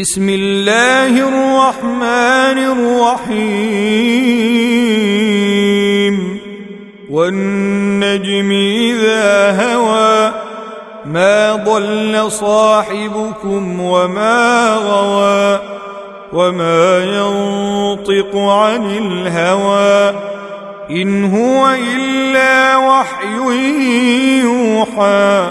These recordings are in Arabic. بسم الله الرحمن الرحيم والنجم إذا هوى ما ضل صاحبكم وما غوى وما ينطق عن الهوى إن هو إلا وحي يوحى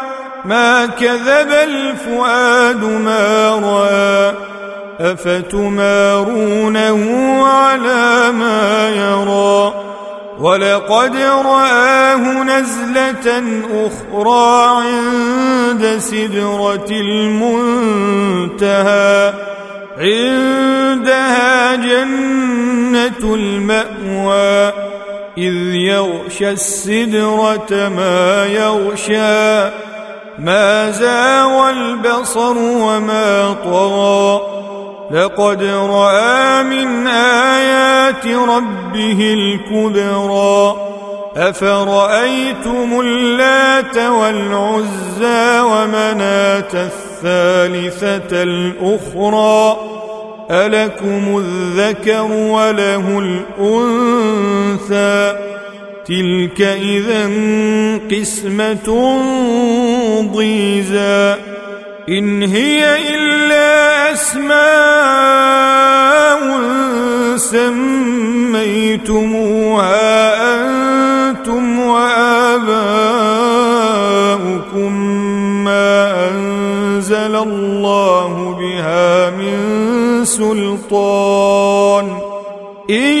ما كذب الفؤاد ما رأى أفتمارونه على ما يرى ولقد رآه نزلة أخرى عند سدرة المنتهى عندها جنة المأوى إذ يغشى السدرة ما يغشى ما زاوى البصر وما طغى لقد راى من ايات ربه الكبرى افرايتم اللات والعزى ومناه الثالثه الاخرى الكم الذكر وله الانثى تلك إذا قسمة ضيزى إن هي إلا أسماء سميتموها أنتم وآباؤكم ما أنزل الله بها من سلطان إن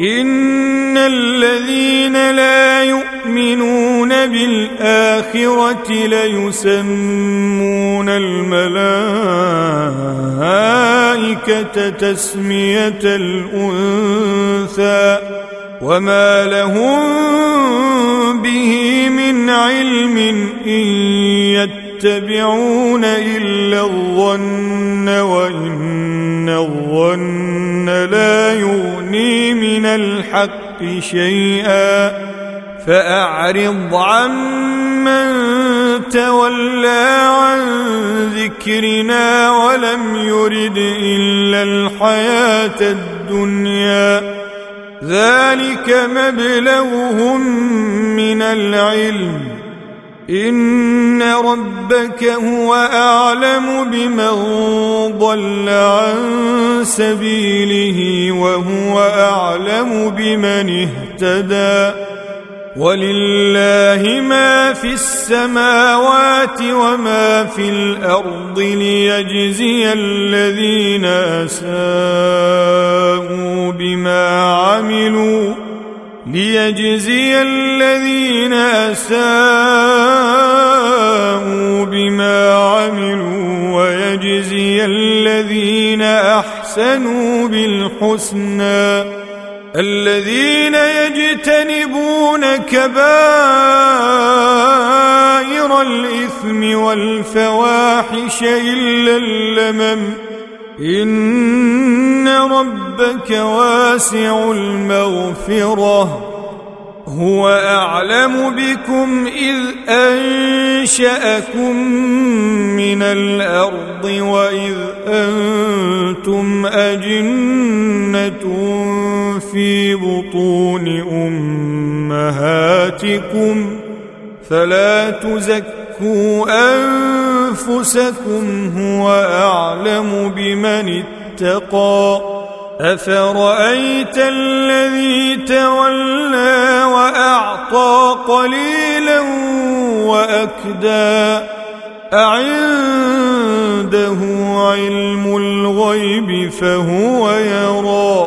ان الذين لا يؤمنون بالاخره ليسمون الملائكه تسميه الانثى وما لهم به من علم ان يتبعون الا الظن وان الظن لا يغني الحق شيئا فأعرض عمن تولى عن ذكرنا ولم يرد إلا الحياة الدنيا ذلك مبلغهم من العلم إن ربك هو أعلم بمن ضل عن سبيله وهو أعلم بمن اهتدى ولله ما في السماوات وما في الأرض ليجزي الذين أساءوا بما عملوا ليجزي الذين اساءوا بما عملوا ويجزي الذين احسنوا بالحسنى الذين يجتنبون كبائر الاثم والفواحش الا اللمم إن ربك واسع المغفرة هو أعلم بكم إذ أنشأكم من الأرض وإذ أنتم أجنة في بطون أمهاتكم فلا تزكوا أنفسكم أنفسكم هو أعلم بمن اتقى أفرأيت الذي تولى وأعطى قليلا وأكدى أعنده علم الغيب فهو يرى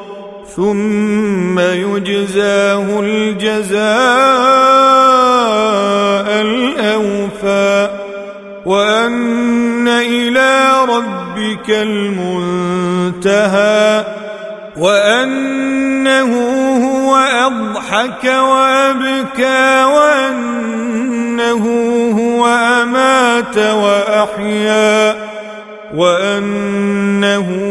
ثم يجزاه الجزاء الاوفى وان الى ربك المنتهى وانه هو اضحك وابكى وانه هو امات واحيا وانه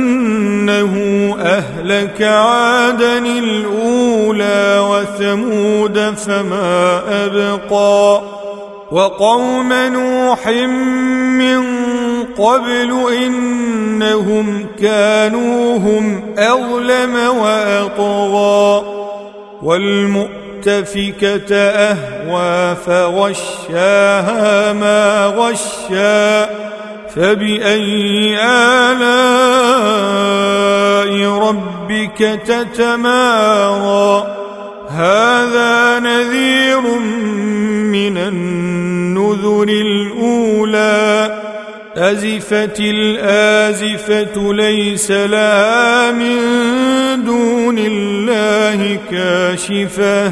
إنه أهلك عادا الأولى وثمود فما أبقى وقوم نوح من قبل إنهم كانوا هم أظلم وأطغى والمؤتفكة أهوى فغشاها ما غشّى فبأي آلاء ربك تتمارى هذا نذير من النذر الأولى أزفت الآزفة ليس لها من دون الله كاشفه